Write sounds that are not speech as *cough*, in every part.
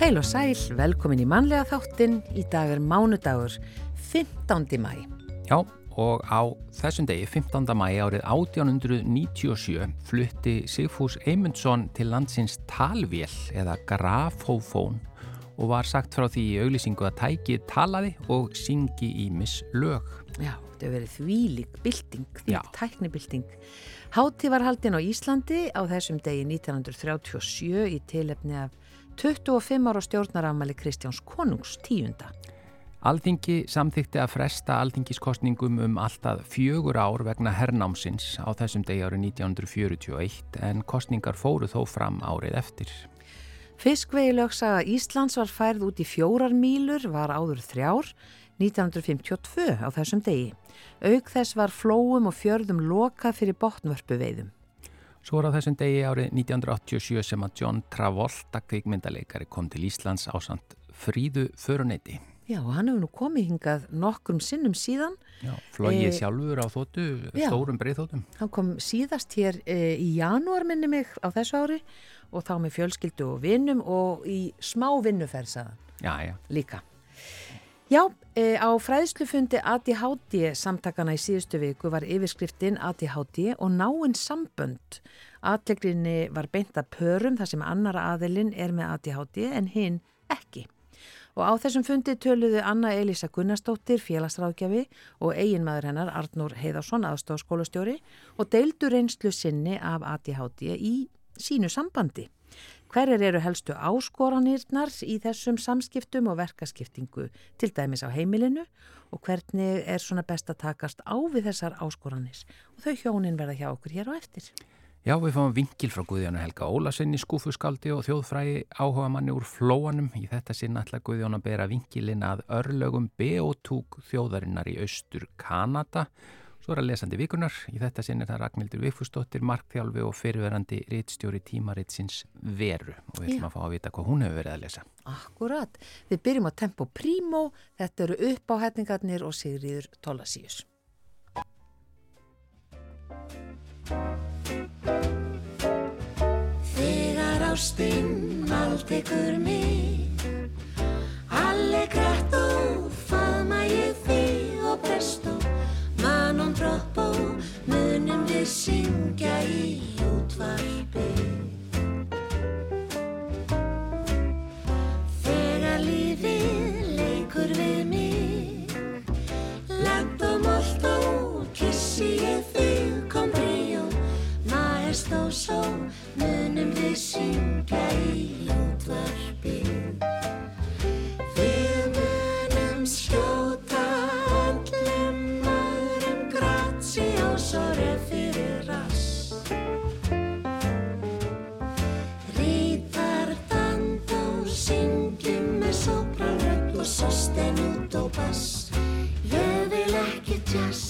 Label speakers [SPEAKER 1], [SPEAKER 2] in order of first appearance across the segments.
[SPEAKER 1] Heil og sæl, velkomin í mannlega þáttin. Í dag er mánudagur, 15. mæ.
[SPEAKER 2] Já, og á þessum degi, 15. mæ árið 1897, flutti Sigfús Eymundsson til landsins talvél eða grafófón og var sagt frá því í auglýsingu að tækið talaði og syngi í mislög.
[SPEAKER 1] Já, þetta hefur verið þvílik bylting, þvílik tæknibylting. Hátti var haldinn á Íslandi á þessum degi 1937 í tilefni af 25 ára stjórnarafmæli Kristjáns Konungs tíunda.
[SPEAKER 2] Alþingi samþykti að fresta alþingiskostningum um alltaf fjögur ár vegna hernámsins á þessum degi árið 1941 en kostningar fóru þó fram árið eftir.
[SPEAKER 1] Fiskvegilögsaga Íslands var færð út í fjórar mílur, var áður þrjár, 1952 á þessum degi. Aug þess var flóum og fjörðum loka fyrir botnvörpu veiðum.
[SPEAKER 2] Svo var á þessum degi árið 1987 sem að John Travolta kvikmyndaleikari kom til Íslands á samt fríðu föruneyti.
[SPEAKER 1] Já, hann hefur nú komið hingað nokkrum sinnum síðan.
[SPEAKER 2] Já, flogið e sjálfur á þóttu, stórum breyðþóttum.
[SPEAKER 1] Hann kom síðast hér e, í janúar minni mig á þessu ári og þá með fjölskyldu og vinnum og í smá vinnuferðsaðan.
[SPEAKER 2] Já, já.
[SPEAKER 1] Líka. Já, e, á fræðslufundi ADHD samtakana í síðustu viku var yfirskriftin ADHD og náinn sambönd. Atlegrinni var beint að pörum þar sem annara aðilinn er með ADHD en hinn ekki. Og á þessum fundi töluðu Anna Elisa Gunnarsdóttir, félagsráðgjafi og eiginmaður hennar Arnur Heiðarsson, aðstofskólastjóri og deildu reynslu sinni af ADHD í sínu sambandi. Hverjar eru helstu áskoranirnar í þessum samskiptum og verkaskiptingu til dæmis á heimilinu og hvernig er svona best að takast á við þessar áskoranir og þau hjónin verða hjá okkur hér á eftir.
[SPEAKER 2] Já, við fáum vingil frá Guðjónu Helga Ólasenni, skúfuskaldi og þjóðfræði áhuga manni úr flóanum. Í þetta sinna ætla Guðjónu að bera vingilin að örlögum B.O.T. þjóðarinnar í austur Kanada Svo er að lesandi vikunar, í þetta sinn er það Ragnhildur Vigfúsdóttir, markþjálfi og fyrirverandi réttstjóri tímaritsins veru. Og við ætlum að fá að vita hvað hún hefur verið að lesa.
[SPEAKER 1] Akkurat, við byrjum á Tempo Primo, þetta eru uppáhætningarnir og Sigriður Tólasíus.
[SPEAKER 3] Þegar ástinn allt ykkur mig, allir grætt og faðma ég þig og presto. non troppo munum við syngja í útvarpi. Þegar lífið leikur við mig og molt og kissi ég þig kom bríó. Maðurst og só munum við syngja í útvarpi fast.
[SPEAKER 2] Ég vil ekki tjast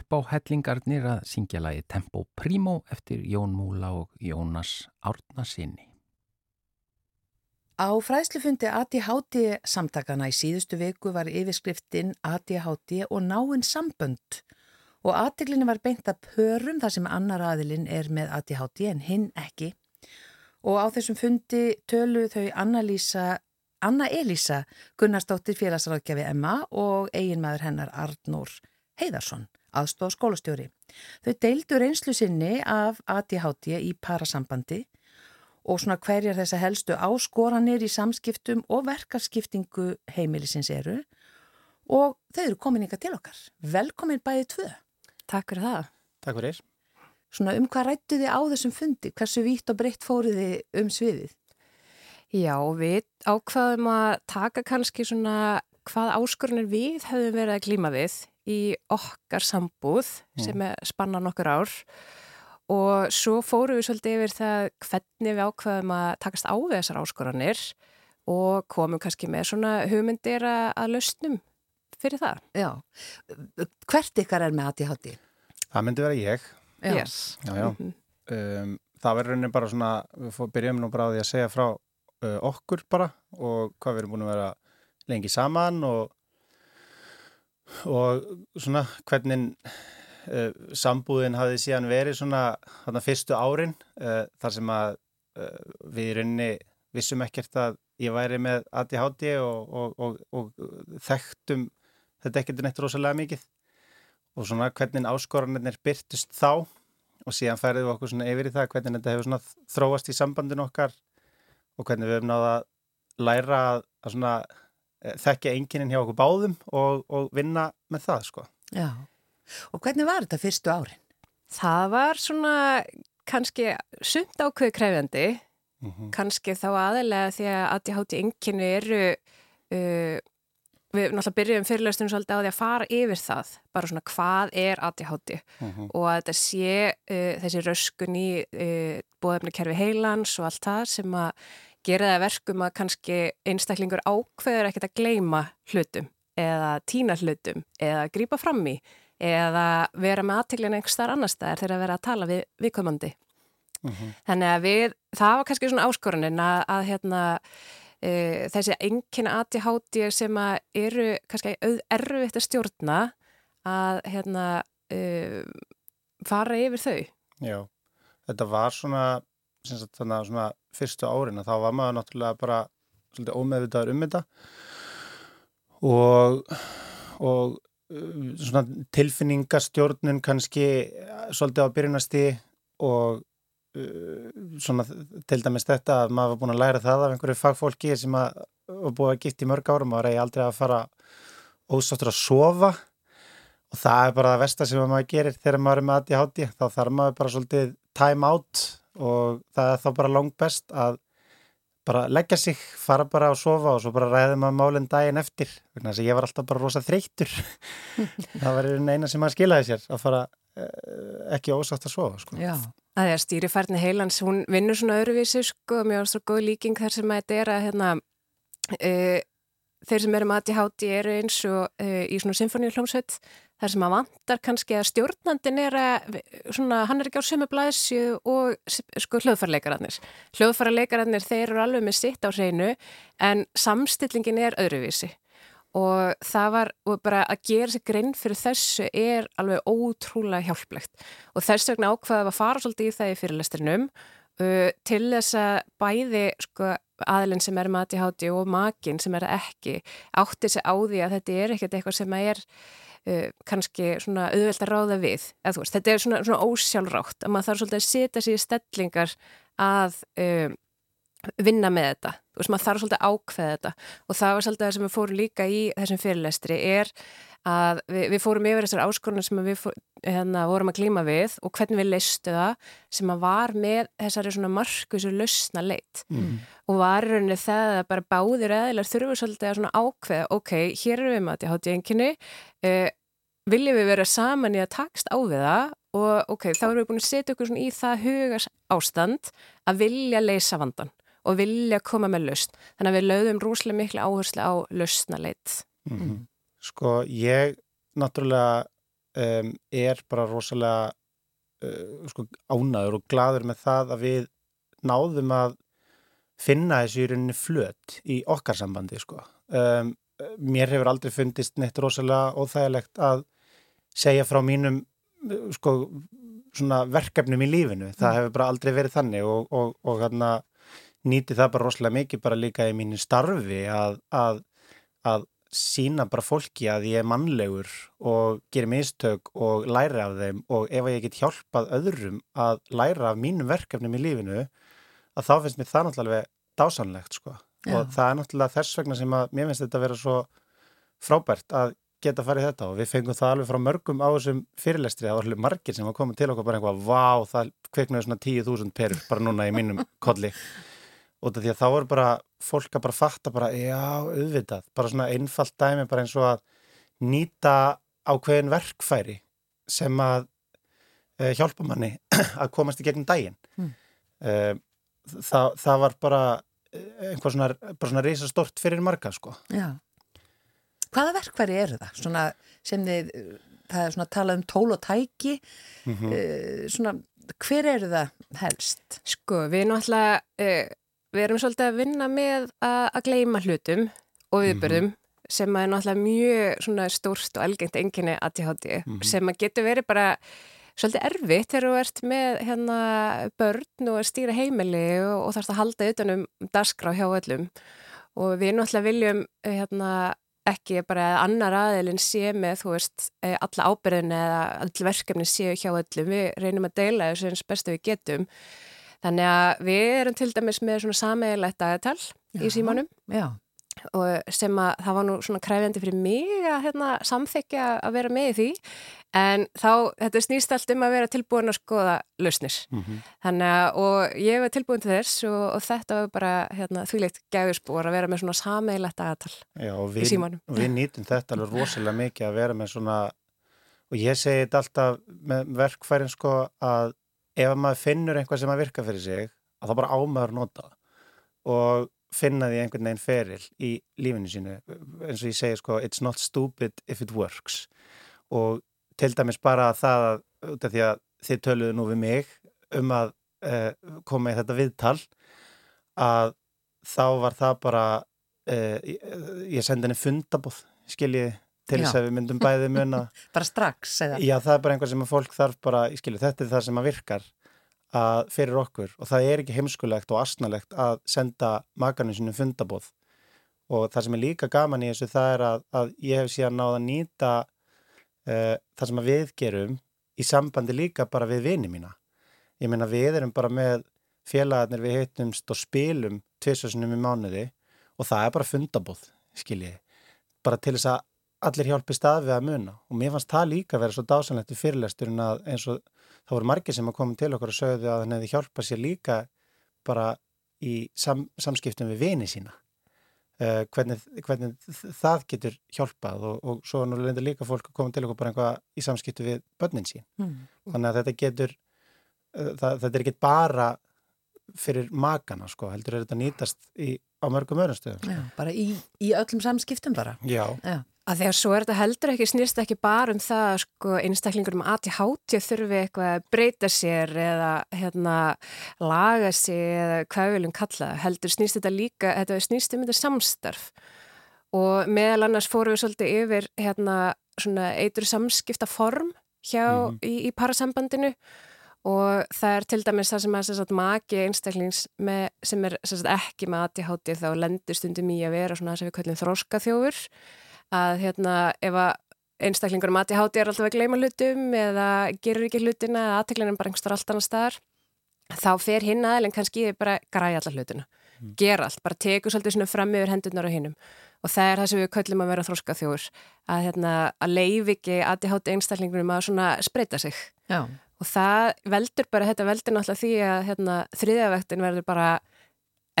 [SPEAKER 2] upp á hellingarnir að syngja lagi Tempo Primo eftir Jón Múla og Jónas Árnasinni.
[SPEAKER 1] Á fræðslufundi ADHD samtakana í síðustu viku var yfirskriftin ADHD og náinn sambönd. Og aðteglinni var beint að pörum þar sem annar aðilinn er með ADHD en hinn ekki. Og á þessum fundi tölu þau Anna Elísa Gunnarsdóttir félagsráðgjafi Emma og eiginmaður hennar Arnór Heiðarsson, aðstóð skólastjóri. Þau deildu reynslu sinni af ADHD í parasambandi og svona hverjar þessa helstu áskoranir í samskiptum og verkarskiptingu heimilisins eru og þau eru komin ykkar til okkar. Velkomin bæðið tvö.
[SPEAKER 4] Takk fyrir það.
[SPEAKER 5] Takk fyrir.
[SPEAKER 1] Svona um hvað rættu þið á þessum fundi? Hversu vítt og breytt fóruð þið um sviðið?
[SPEAKER 4] Já, við ákvaðum að taka kannski svona hvað áskorunir við höfum verið að glíma við í okkar sambúð mm. sem er spannan okkur ár og svo fórum við svolítið yfir það hvernig við ákvaðum að takast á við þessar áskorunir og komum kannski með svona hugmyndir að lausnum fyrir það.
[SPEAKER 1] Já, hvert ykkar er með ADHD?
[SPEAKER 5] Það myndi vera ég.
[SPEAKER 4] Já. Yes.
[SPEAKER 5] Já, já. Mm -hmm. um, það verður rauninni bara svona, við byrjum nú bara á því að segja frá uh, okkur bara og hvað við erum búin að vera lengi saman og, og svona hvernig uh, sambúðin hafði síðan verið svona þarna fyrstu árin uh, þar sem að við rauninni vissum ekkert að ég væri með ADHD og, og, og þekktum þetta ekkert neitt rosalega mikið. Og svona hvernig áskoranir byrtust þá og síðan færðum við okkur svona yfir í það hvernig þetta hefur svona þróast í sambandin okkar og hvernig við hefum náða að læra að, svona, þekkja enginin hjá okkur báðum og, og vinna með það sko.
[SPEAKER 1] Já, og hvernig var þetta fyrstu árin?
[SPEAKER 4] Það var svona kannski sumt ákveð krefjandi, mm -hmm. kannski þá aðelega því að ADHD enginu eru, uh, við náttúrulega byrjum fyrirlöstunum svolítið á því að fara yfir það, bara svona hvað er ADHD mm -hmm. og að þetta sé uh, þessi röskun í uh, bóðefnikerfi heilans og allt það sem að gera það verkum að kannski einstaklingur ákveður ekkert að gleima hlutum eða tína hlutum eða grípa fram í eða vera með aðteglina einhver starf annar staðar þegar að vera að tala við viðkomandi. Uh mhm. -huh. Þannig að við, það var kannski svona áskorunin að, að hérna, e, þessi enginn aðtíhátti sem að eru kannski erfitt að stjórna að hérna, e, fara yfir þau.
[SPEAKER 5] Já, þetta var svona sagt, þannig að svona fyrstu árin þá var maður náttúrulega bara svolítið ómeðvitaður um þetta. Og, og uh, svona tilfinningastjórnun kannski svolítið á byrjunasti og uh, svona til dæmis þetta að maður var búin að læra það af einhverju fagfólki sem að var búið að gift í mörg árum og eigi aldrei að fara ósáttur að sofa. Og það er bara það versta sem maður gerir þegar maður er með aðti háti þá þarf maður bara svolítið time out og það er þá bara langt best að bara leggja sig, fara bara að sofa og svo bara ræði maður málinn daginn eftir þannig að ég var alltaf bara rosa þreytur *laughs* það var eina sem maður skilaði sér að fara eh, ekki ósátt að sofa sko.
[SPEAKER 4] Já, að því að stýrifærni heilans hún vinnur svona öðruvísi sko, mjög ástofn góð líking þar sem að þetta er að hérna, e, þeir sem eru með ADHD eru eins og e, í svona symfóníulómsveit þar sem að vantar kannski að stjórnandin er að, svona, hann er ekki á sömu blæsju og sko hljóðfærleikararnir. Hljóðfærleikararnir þeir eru alveg með sitt á hreinu en samstillingin er öðruvísi og það var, og bara að gera sig grein fyrir þessu er alveg ótrúlega hjálplegt og þess vegna ákvaða að fara svolítið í það í fyrirlestrinum uh, til þess að bæði sko aðlinn sem er mati háti og makin sem er ekki átti sig á því að þetta er ekkert eitthvað sem er uh, kannski svona auðvelt að ráða við. Eða, veist, þetta er svona, svona ósjálfrátt að maður þarf svolítið að setja sér stellingar að uh, vinna með þetta, þú veist maður þarf svolítið að ákveða þetta. Og það var svolítið það sem við fórum líka í þessum fyrirlestri er að við, við fórum yfir þessar áskorunum sem við fór, hérna, vorum að glíma við og hvernig við leistu það sem að var með þessari svona markusu lausna leitt mm. og var í rauninni það að bara báðir eðilar þurfu svolítið að svona ákveða ok, hér erum við með þetta hátt í enginni uh, viljum við vera saman í að takst á við það og ok, þá erum við búin að setja okkur svona í það hugas ástand að vilja leysa vandan og vilja koma með lausn. Þannig að við lögum rúslega miklu áherslu á lausnaleit.
[SPEAKER 5] Mm -hmm. Sko, ég náttúrulega um, er bara rosalega uh, sko, ánaður og gladur með það að við náðum að finna þessu í rauninni flöt í okkar sambandi, sko. Um, mér hefur aldrei fundist neitt rosalega óþægilegt að segja frá mínum sko, verkefnum í lífinu. Það mm. hefur bara aldrei verið þannig og, og, og hérna nýti það bara rosalega mikið bara líka í mínu starfi að, að, að sína bara fólki að ég er mannlegur og gerir mistök og læra af þeim og ef ég get hjálpað öðrum að læra af mínum verkefnum í lífinu að þá finnst mér það náttúrulega dásanlegt sko Já. og það er náttúrulega þess vegna sem að mér finnst þetta að vera svo frábært að geta farið þetta og við fengum það alveg frá mörgum á þessum fyrirlestri það var alveg margir sem var komið til okkur bara einhvað vá það kveiknaði svona 10.000 perur bara núna í mínum kolli *laughs* út af því að þá er bara fólk að bara fatta bara, já, auðvitað bara svona einfalt dæmi bara eins og að nýta ákveðin verkfæri sem að uh, hjálpa manni *clears throat* að komast í gegnum daginn mm. uh, það, það var bara eh, einhvað svona, bara svona reysa stort fyrir marga, sko
[SPEAKER 1] Já Hvaða verkfæri eru það? Svona sem þið, það er svona að tala um tól og tæki mm -hmm. uh, svona, hver eru það helst?
[SPEAKER 4] Sko, við erum alltaf við erum svolítið að vinna með að, að gleima hlutum og viðbörðum mm -hmm. sem er náttúrulega mjög stórst og algengt enginni aðtíhátti mm -hmm. sem getur verið bara svolítið erfitt þegar þú ert með hérna, börn og stýra heimili og, og þarfst að halda utanum dasgrá hjá öllum og við náttúrulega viljum hérna, ekki bara að annar aðeilin sé með þú veist eh, alla ábyrðin eða all verkefni séu hjá öllum við reynum að deila þessu eins bestu við getum Þannig að við erum til dæmis með svona sameigilegt dagatal í símanum
[SPEAKER 1] já.
[SPEAKER 4] og sem að það var nú svona kræfjandi fyrir mig að hérna, samþykja að vera með í því en þá, þetta snýst allt um að vera tilbúin að skoða lausnis. Mm -hmm. Þannig að, og ég var tilbúin til þess og, og þetta var bara hérna, þvíleitt gæðusbúar að vera með svona sameigilegt dagatal
[SPEAKER 5] í símanum. Og við nýtum þetta alveg rosalega mikið að vera með svona, og ég segi þetta alltaf með verkfærin sko að ef maður finnur eitthvað sem að virka fyrir sig að þá bara ámaður nota og finna því einhvern veginn feril í lífinu sínu. Eins og ég segja sko it's not stupid if it works. Og til dæmis bara það að, því að þið töluðu nú við mig um að uh, koma í þetta viðtal að þá var það bara uh, ég sendi henni fundabóð skiljiði til þess að við myndum bæðið muna *laughs*
[SPEAKER 1] bara strax eða?
[SPEAKER 5] Já, það er bara einhver sem að fólk þarf bara, ég skilju, þetta er það sem að virkar að fyrir okkur. Og það er ekki heimskulegt og asnalegt að senda makarnir sínum fundabóð og það sem er líka gaman í þessu það er að, að ég hef síðan náða að nýta uh, það sem að við gerum í sambandi líka bara við vini mína. Ég meina við erum bara með félagarnir við heitumst og spilum tviðsvarsinum í mánuði og það er bara fundabóð, skiljiði bara til þess að allir hjálpi stað við að muna. Og mér fannst það líka að vera svo dásanlegt í fyrirlesturinn að eins og það voru margir sem að koma til okkur og sögðu að hann hefði hjálpað sér líka bara í sam, samskiptum við vini sína. Uh, hvernig, hvernig það getur hjálpað og, og svo nú líka fólk að koma til okkur bara einhvað í samskiptu við börnin sín. Mm. þannig að þetta getur uh, það, þetta er ekki bara fyrir magana sko, heldur er þetta nýtast í, á mörgum öðrum stöðum.
[SPEAKER 1] Bara í, í öllum samskiptum bara.
[SPEAKER 5] Já,
[SPEAKER 4] Já. Að að svo er þetta heldur ekki, snýrst ekki bara um það sko einstaklingur um aðti hátja þurfi eitthvað að breyta sér eða hérna laga sér eða hvað viljum kalla. Heldur snýrst þetta líka, þetta snýrst um þetta samstarf og meðal annars fórum við svolítið yfir hérna svona eitur samskipta form hjá mm -hmm. í, í parasambandinu og það er til dæmis það sem að sagt, maki einstaklings með, sem er sagt, ekki með aðti hátja þá lendur stundum í að vera svona þess að við kallum þróskaþjófur að hérna ef að einstaklingur um ADHD er alltaf að gleyma hlutum eða gerur ekki hlutina eða aðteklinn er bara einhverstar allt annar staðar þá fer hinn aðeins kannski bara græja allar hlutuna, mm. gera allt bara teku svolítið svona fram yfir hendunar á hinnum og það er það sem við köllum að vera þróska þjóður að, hérna, að leif ekki ADHD einstaklingunum að svona spreita sig
[SPEAKER 1] Já.
[SPEAKER 4] og það veldur bara, þetta veldur náttúrulega því að hérna, þriðavektin verður bara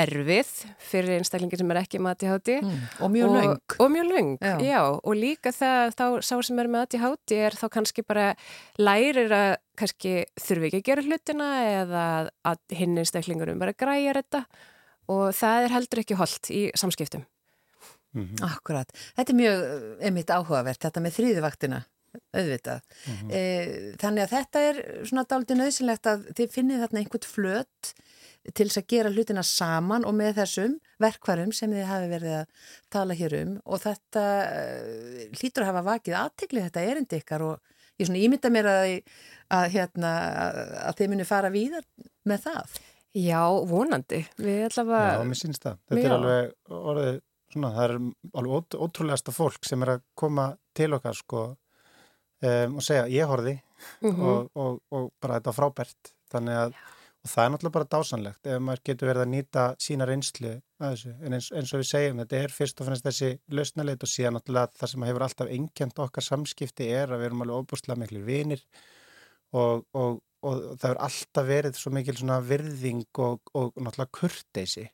[SPEAKER 4] erfið fyrir einstaklingin sem er ekki með ADHD
[SPEAKER 1] mm. og mjög löng og,
[SPEAKER 4] mjög löng, já. já og líka það þá sá sem er með ADHD er þá kannski bara lærir að kannski þurfi ekki að gera hlutina eða að hinn einstaklingurum bara græja þetta og það er heldur ekki holdt í samskiptum
[SPEAKER 1] mm -hmm. Akkurat, þetta er mjög einmitt áhugavert, þetta með þrýðuvaktina auðvitað mm -hmm. e, þannig að þetta er svona dálítið nöðsynlegt að þið finnið þarna einhvert flött til þess að gera hlutina saman og með þessum verkvarum sem þið hafi verið að tala hér um og þetta uh, hlýtur að hafa vakið aðteglið þetta erindi ykkar og ég svona ímynda mér að, að, hérna, að þið muni fara víðar með það.
[SPEAKER 4] Já, vonandi. Við allavega...
[SPEAKER 5] Já, mér syns það. Þetta Já. er alveg orðið svona, það er alveg ótrúlegasta fólk sem er að koma til okkar sko um, og segja ég horfi mm -hmm. og, og, og bara þetta frábært. Þannig að Já og það er náttúrulega bara dásanlegt ef maður getur verið að nýta sína reynslu að en eins, eins og við segjum þetta er fyrst og fannst þessi lausnaleit og síðan náttúrulega það sem hefur alltaf engjant okkar samskipti er að við erum alveg óbúslega miklu vinir og, og, og það hefur alltaf verið svo mikil svona virðing og, og náttúrulega kurteysi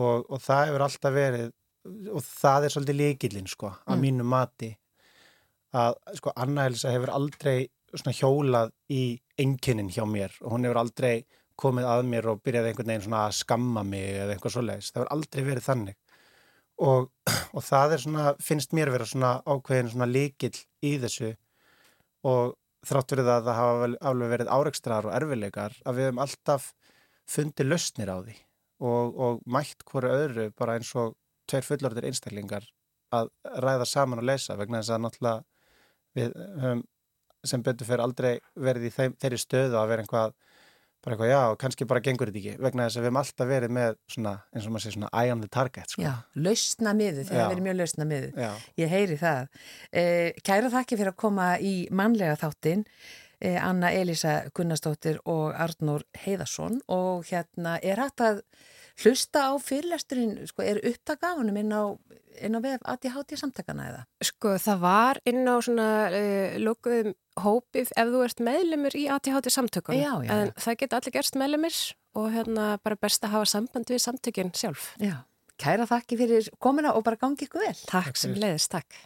[SPEAKER 5] og það hefur alltaf verið og það er svolítið líkilinn sko á mm. mínu mati að sko Anna Elsa hefur aldrei svona hjólað í enginin hjá mér og hún hefur aldrei komið að mér og byrjaði einhvern veginn svona að skamma mig eða einhvað svo leiðis. Það hefur aldrei verið þannig og, *clears throat* og það er svona, finnst mér vera svona ákveðin svona líkil í þessu og þrátt verið að það hafa alveg verið áreikstrar og erfilegar að við hefum alltaf fundið lausnir á því og, og mætt hverju öðru bara eins og tveir fullorðir einstaklingar að ræða saman og leysa vegna þess að náttúrulega við höfum sem betur fyrir aldrei verið í þeim, þeirri stöðu að vera einhvað bara eitthvað, já, kannski bara gengur þetta ekki vegna þess að við hefum alltaf verið með svona, eins og maður segir svona eye on the target sko.
[SPEAKER 1] Já, lausna miðu, þeir hafa verið mjög lausna miðu já. ég heyri það eh, Kæra þakki fyrir að koma í mannlega þáttin eh, Anna Elisa Gunnarsdóttir og Arnur Heiðarsson og hérna er hægt að hlusta á fyrirlesturinn, sko, er upptak af húnum inn á, inn á vef ADHD samtakana eða?
[SPEAKER 4] Sko, það var inn á svona uh, lókuðum hópið ef þú ert meðlemur í ADHD samtökunum.
[SPEAKER 1] Já, já.
[SPEAKER 4] En það geta allir gerst meðlemir og hérna bara best að hafa samband við samtökinn sjálf.
[SPEAKER 1] Já, kæra þakki fyrir komina og bara gangi ykkur vel.
[SPEAKER 4] Takk, takk sem leiðist, takk.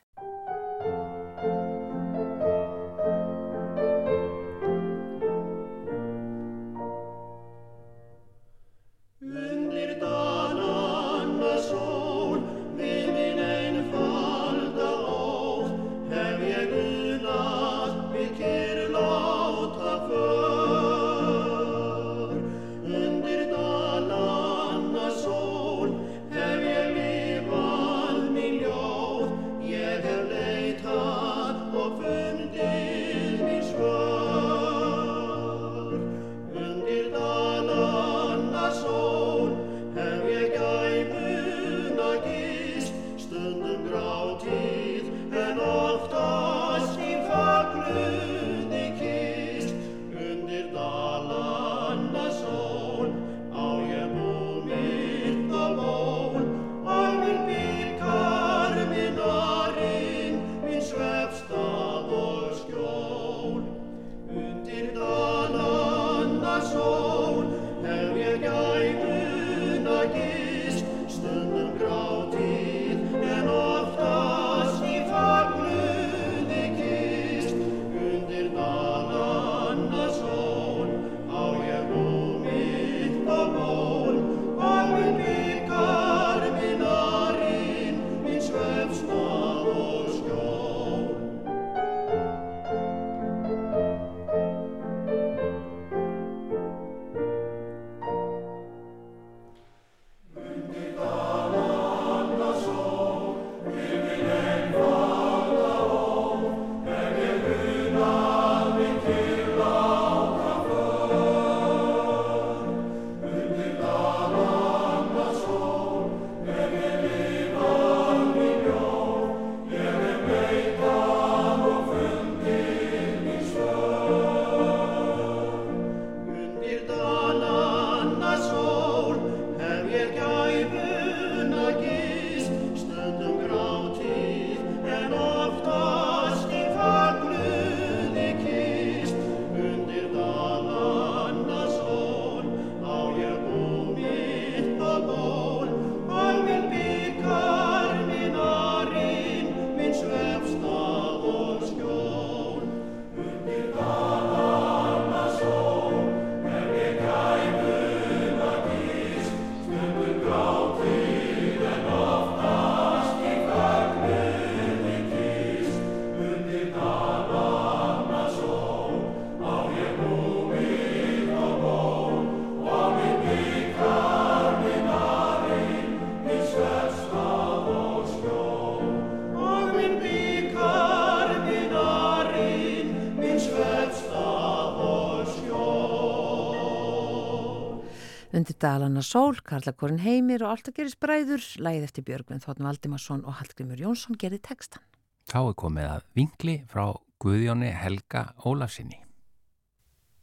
[SPEAKER 1] Stendur Dalana Sól, Karlakorin Heimir og Alltaf gerist bræður, lægið eftir Björgvin Þotn Valdimarsson og Hallgrimur Jónsson gerði tekstan.
[SPEAKER 2] Þá er komið að vingli frá Guðjóni Helga Ólafsinni.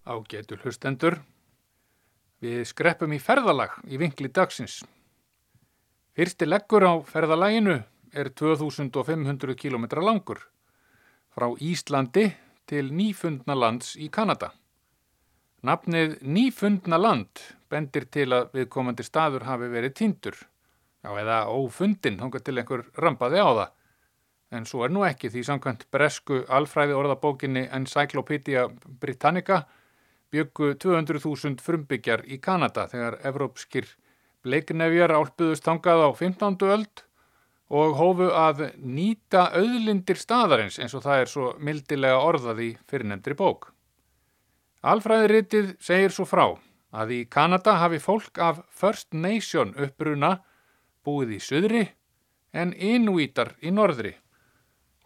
[SPEAKER 6] Á getur hlustendur. Við skreppum í ferðalag í vingli dagsins. Fyrsti leggur á ferðalaginu er 2500 km langur frá Íslandi til nýfundna lands í Kanada. Nafnið nýfundna land bendir til að viðkomandi staður hafi verið tindur, já eða ófundin, hongar til einhver rampaði á það. En svo er nú ekki því samkvæmt bresku alfræði orðabókinni Encyclopedia Britannica byggu 200.000 frumbyggjar í Kanada þegar evrópskir bleiknefjar álpuðust þangað á 15. öld og hófu að nýta auðlindir staðarins eins og það er svo mildilega orðað í fyrirnemdri bók. Alfræðiritið segir svo frá að í Kanada hafi fólk af First Nation uppruna búið í söðri en innvítar í norðri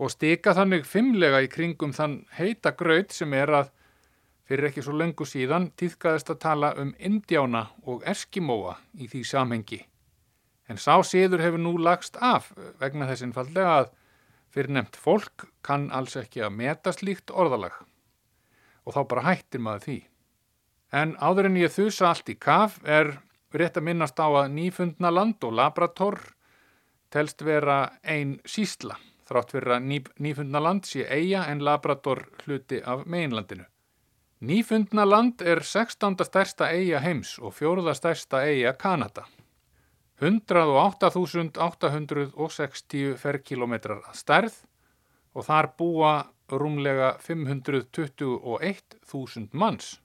[SPEAKER 6] og stika þannig fimmlega í kringum þann heita gröð sem er að fyrir ekki svo löngu síðan týðkaðist að tala um Indjána og Eskimóa í því samhengi. En sá síður hefur nú lagst af vegna þess einfallega að fyrir nefnt fólk kann alls ekki að meta slíkt orðalag og þá bara hættir maður því. En áður en ég þusa allt í kaf er rétt að minnast á að nýfundna land og laborator telst vera ein sísla þrátt fyrir að ný, nýfundna land sé eiga en laborator hluti af meginlandinu. Nýfundna land er 16. stærsta eiga heims og fjóruða stærsta eiga Kanada. 108.860 ferkilometrar að stærð og þar búa rúmlega 521.000 manns.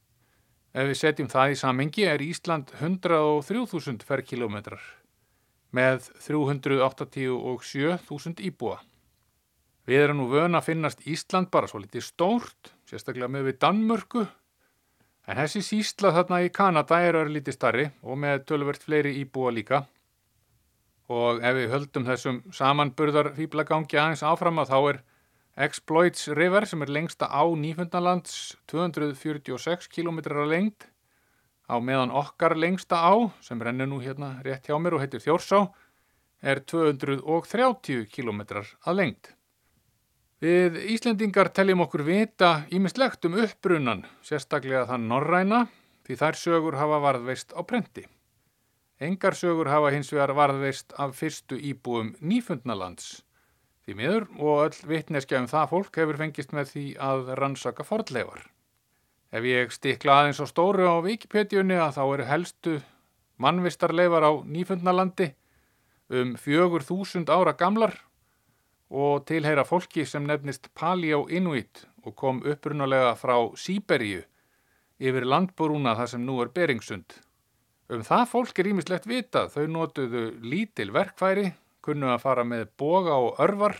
[SPEAKER 6] Ef við setjum það í samengi er Ísland 103.000 ferkilometrar með 387.000 íbúa. Við erum nú vöna að finnast Ísland bara svo litið stórt, sérstaklega með við Danmörku, en þessi sísla þarna í Kanada er örlítið starri og með tölvert fleiri íbúa líka. Og ef við höldum þessum samanburðar fýblagangi aðeins áfram að þá er Exploits River sem er lengsta á Nýfundalands 246 km að lengd á meðan okkar lengsta á sem rennir nú hérna rétt hjá mér og heitir Þjórsá er 230 km að lengd. Við Íslendingar teljum okkur vita ímislegt um uppbrunnan, sérstaklega þann norræna, því þær sögur hafa varðveist á prenti. Engar sögur hafa hins vegar varðveist af fyrstu íbúum Nýfundalands Því miður og öll vittneskja um það fólk hefur fengist með því að rannsaka fordleifar. Ef ég stikla aðeins á stóru á Wikipediunni að þá eru helstu mannvistarleifar á Nýfundnalandi um fjögur þúsund ára gamlar og tilheyra fólki sem nefnist Paleo Inuit og kom upprunalega frá Sýberíu yfir landbúrúna þar sem nú er Beringsund. Um það fólk er ímislegt vitað, þau notuðu lítil verkfæri kunnu að fara með boga og örvar,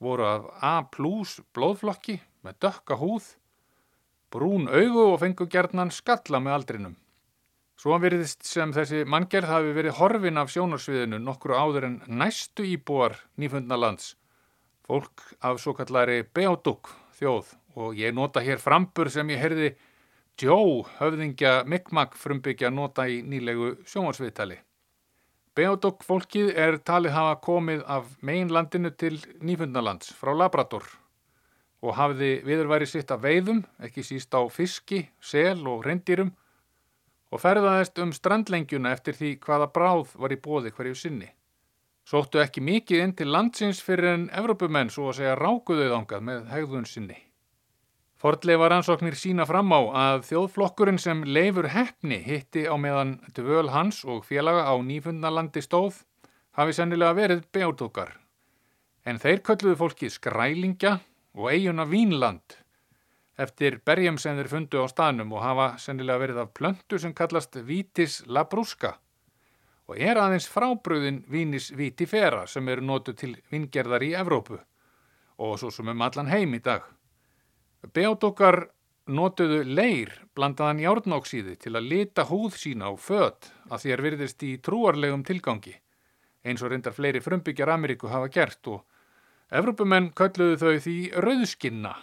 [SPEAKER 6] voru af A plus blóðflokki með dökka húð, brún augu og fengu gerðnan skalla með aldrinum. Svo virðist sem þessi manngerð hafi verið horfin af sjónarsviðinu nokkru áður en næstu íbúar nýfundnalands, fólk af svo kallari Beoduk þjóð og ég nota hér frambur sem ég heyrði Joe höfðingja Mikmak frumbyggja nota í nýlegu sjónarsviðtali. Beodok fólkið er talið hafa komið af meginlandinu til Nýfundalands frá Labrador og hafði viðurværi sitt af veiðum, ekki síst á fiski, sel og rendýrum og ferðaðist um strandlengjuna eftir því hvaða bráð var í bóði hverju sinni. Sóttu ekki mikið inn til landsins fyrir en Evrópumenn svo að segja rákuðauðangað með hegðun sinni. Fordleifa rannsóknir sína fram á að þjóðflokkurinn sem leifur hefni hitti á meðan dvöl hans og félaga á nýfundnalandi stóð hafi sennilega verið beátókar. En þeir kölluðu fólki skrælingja og eiguna Vínland eftir berjum sem þeir fundu á stanum og hafa sennilega verið af plöntu sem kallast Vítis labrúska og er aðeins frábröðin Vínis Vítifera sem eru nótu til vingerðar í Evrópu og svo sem um allan heim í dag. Beodokar notuðu leir blandaðan járnóksíði til að lita húð sína á född að þér virðist í trúarlegum tilgangi eins og reyndar fleiri frumbyggjar Ameríku hafa gert og Evrópumenn kölluðu þau því rauðskinna.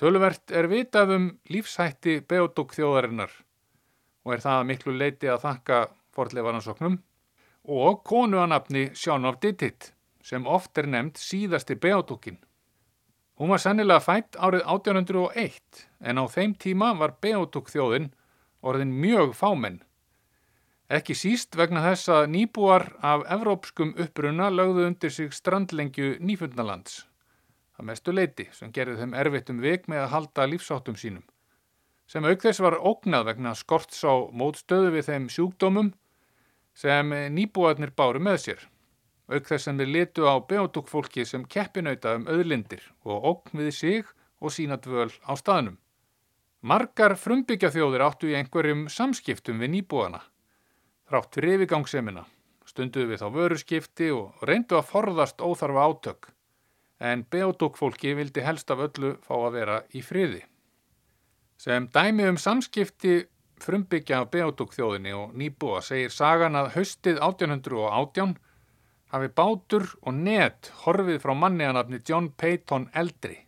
[SPEAKER 6] Töluvert er vitað um lífshætti Beodok þjóðarinnar og er það miklu leiti að þakka forleifaransóknum og konu að nafni Sjón of Dittit sem oft er nefnd síðasti beotúkin. Hún var sennilega fætt árið 1801 en á þeim tíma var beotúk þjóðin orðin mjög fámenn. Ekki síst vegna þess að nýbúar af evrópskum uppruna lögðu undir sig strandlengju nýfundalands. Það mestu leiti sem gerði þeim erfitt um vik með að halda lífsáttum sínum. Sem auk þess var ógnað vegna skorts á mótstöðu við þeim sjúkdómum sem nýbúarnir báru með sér. Auk þess sem við litu á beotúkfólki sem keppinauta um öðlindir og ógn við sig og sína dvöl á staðnum. Margar frumbyggjaþjóðir áttu í einhverjum samskiptum við nýbúana. Þrátt fyrir yfirgangsemina stunduðu við þá vöruskipti og reyndu að forðast óþarfa átök. En beotúkfólki vildi helst af öllu fá að vera í friði. Sem dæmi um samskipti frumbyggja af beotúkþjóðinni og nýbúa segir sagan að haustið 1818 hafi bátur og net horfið frá manniðanafni John Peyton eldri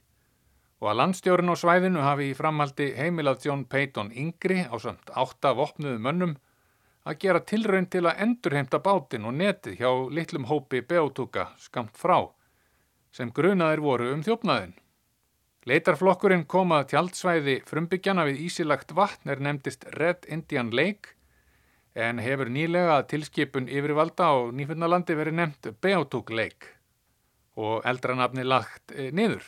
[SPEAKER 6] og að landstjórun á svæðinu hafi í framaldi heimilað John Peyton yngri á samt átta vopnuðu mönnum að gera tilraun til að endurheimta bátin og netið hjá litlum hópi beotúka skamt frá sem grunaðir voru um þjófnaðin. Leitarflokkurinn kom að tjaldsvæði frumbyggjana við ísilagt vatn er nefndist Red Indian Lake en hefur nýlega tilskipun yfirvalda á Nýfundalandi verið nefnt Beotúk Lake og eldranafni lagt e, niður.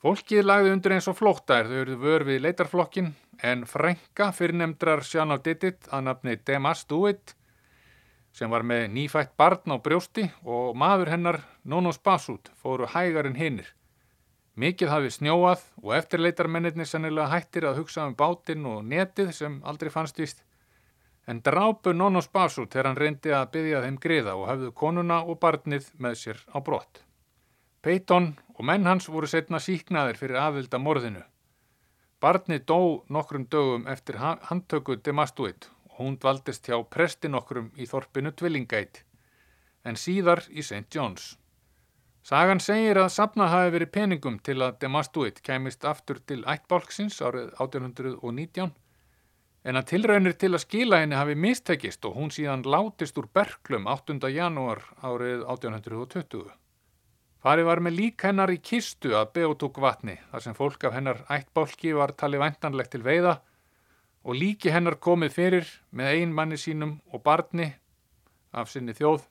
[SPEAKER 6] Fólkið lagði undir eins og flóttar, þau eruð vör við leitarflokkin en frænka fyrirnemdrar Sján á Dittit að nafni Demas Duit sem var með nýfætt barn á brjósti og maður hennar Nónos Basút fóru hægar en hinnir. Mikið hafi snjóað og eftirleitarmennirni sennilega hættir að hugsa um bátinn og netið sem aldrei fannst vist en drápu Nónos Basút þegar hann reyndi að byggja þeim griða og hafðu konuna og barnið með sér á brott. Peyton og menn hans voru setna síknaðir fyrir aðvilda morðinu. Barnið dó nokkrum dögum eftir handtöku Demastuit og hún dvaldist hjá presti nokkrum í þorpinu Tvillingætt en síðar í St. John's. Sagan segir að sapna hafi verið peningum til að Demastuit kæmist aftur til ættbálksins árið 1819 en að tilraunir til að skila henni hafi mistekist og hún síðan látist úr Berklum 8. janúar árið 1820. Farið var með lík hennar í kistu að beotúk vatni þar sem fólk af hennar ættbálki var talið væntanlegt til veiða og líki hennar komið fyrir með ein manni sínum og barni af sinni þjóð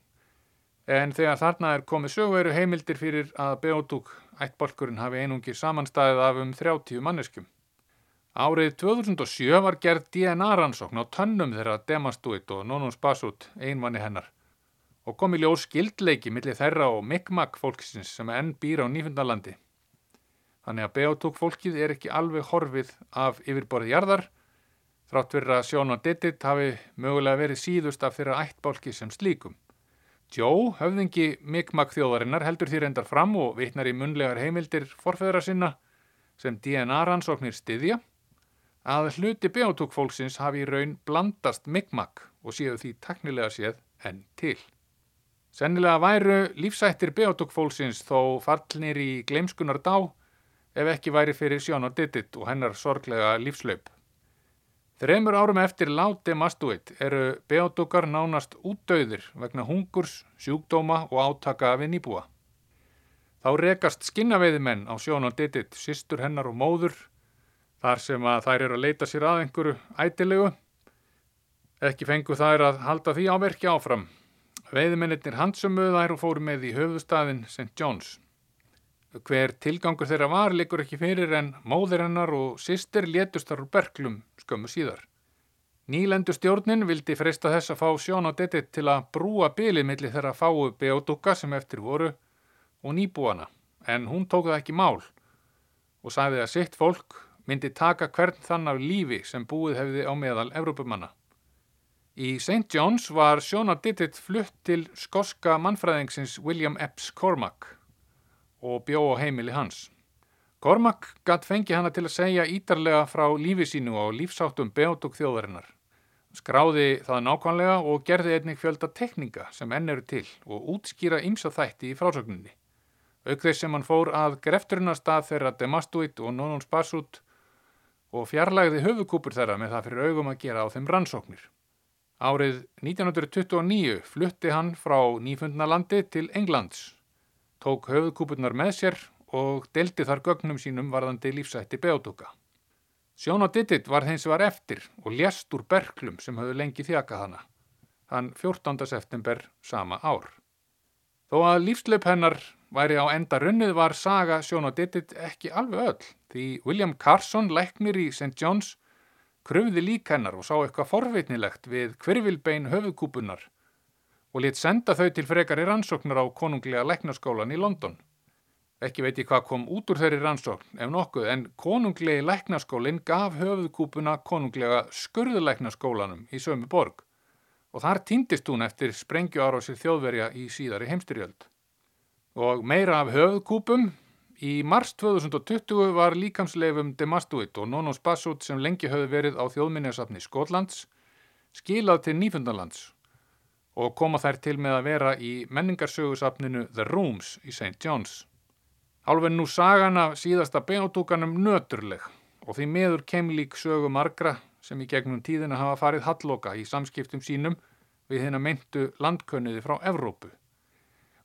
[SPEAKER 6] en þegar þarna er komið sögveru heimildir fyrir að beotúk ættbálkurinn hafi einungir samanstæðið af um 30 manneskum. Árið 2007 var gerð DNA-rannsókn á tönnum þeirra Demastuit og Nónum Spasut, einmanni hennar, og kom í ljós skildleiki millir þeirra og Mi'kmaq fólksins sem enn býr á Nýfundalandi. Þannig að Beotúk fólkið er ekki alveg horfið af yfirborðið jarðar, þrátt fyrir að Sjón og Dittit hafi mögulega verið síðust af þeirra ættbálki sem slíkum. Joe, höfðingi Mi'kmaq þjóðarinnar, heldur því reyndar fram og vitnar í munlegar heimildir forfeðra sinna sem DNA-rannsóknir styðja að hluti beotúkfólksins hafi í raun blandast Mi'kmaq og séu því teknilega séð enn til. Sennilega væru lífsættir beotúkfólksins þó fallnir í gleimskunar dá ef ekki væri fyrir Sjón og Dittit og hennar sorglega lífslaup. Þreymur árum eftir láti mastuit eru beotúkar nánast útdauðir vegna hungurs, sjúkdóma og átaka við nýbúa. Þá rekast skinnaveiðimenn á Sjón og Dittit, sýstur hennar og móður þar sem að þær eru að leita sér að einhverju ætilegu. Ekki fengu þær að halda því áverki áfram. Veiðmennir handsumuðu þær og fóru með í höfustafinn St. John's. Hver tilgangur þeirra var likur ekki fyrir en móðir hennar og sýstir létustar úr berglum skömmu síðar. Nýlendu stjórnin vildi freysta þess að fá sjón á detti til að brúa bylið millir þeirra fáu beodúka sem eftir voru og nýbúana en hún tók það ekki mál og sagði að sitt fólk myndi taka hvern þann af lífi sem búið hefði á meðal Evrópumanna. Í St. John's var Sjóna Dittit flutt til skoska mannfræðingsins William Epps Cormac og bjó á heimili hans. Cormac gatt fengi hana til að segja ítarlega frá lífi sínu og lífsáttum beotug þjóðarinnar. Skráði það nákvæmlega og gerði einnig fjölda tekninga sem enn eru til og útskýra ymsa þætti í frásögninni. Auk þess sem hann fór að grefturinn að stað þeirra Demastuit og Nónum Sparsut og fjarlægði höfukúpur þeirra með það fyrir augum að gera á þeim rannsóknir. Árið 1929 flutti hann frá Nýfundnalandi til Englands, tók höfukúpurnar með sér og deldi þar gögnum sínum varðandi lífsætti beótuka. Sjón og Didit var þeins var eftir og lést úr berklum sem höfðu lengi þjakað hana, þann 14. september sama ár. Þó að lífsleip hennar væri á enda runnið var saga Sjón og Didit ekki alveg öll, því William Carson, læknir í St. John's, kröfði lík hennar og sá eitthvað forveitnilegt við hverfilbein höfukúpunar og lit senda þau til frekari rannsóknar á konunglega læknaskólan í London. Ekki veit ég hvað kom út úr þeirri rannsókn ef nokkuð en konunglegi læknaskólinn gaf höfuðkúpuna konunglega skurðulæknaskólanum í sömu borg og þar týndist hún eftir sprengju ára þjóðverja í síðari heimstyrjöld. Og meira af höfuðkúpum Í mars 2020 var líkamsleifum Demastuit og Nonos Bassut sem lengi höfðu verið á þjóðminniasafni Skotlands skilað til Nýfundalands og koma þær til með að vera í menningarsögusafninu The Rooms í St. John's. Alveg nú sagan af síðasta beátúkanum nöturleg og því meður kemlík sögu margra sem í gegnum tíðina hafa farið halloka í samskiptum sínum við hérna meintu landkönniði frá Evrópu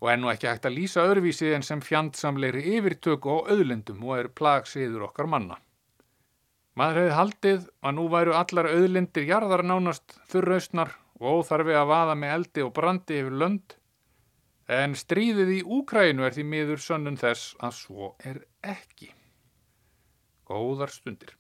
[SPEAKER 6] og er nú ekki hægt að lýsa öðruvísi en sem fjandsamleiri yfirtöku og auðlendum og er plagsiður okkar manna. Maður hefði haldið að nú væru allar auðlendir jarðar nánast þurraustnar og óþarfi að vaða með eldi og brandi yfir lönd, en stríðið í Úkrænu er því miður sönnun þess að svo er ekki. Góðar stundir.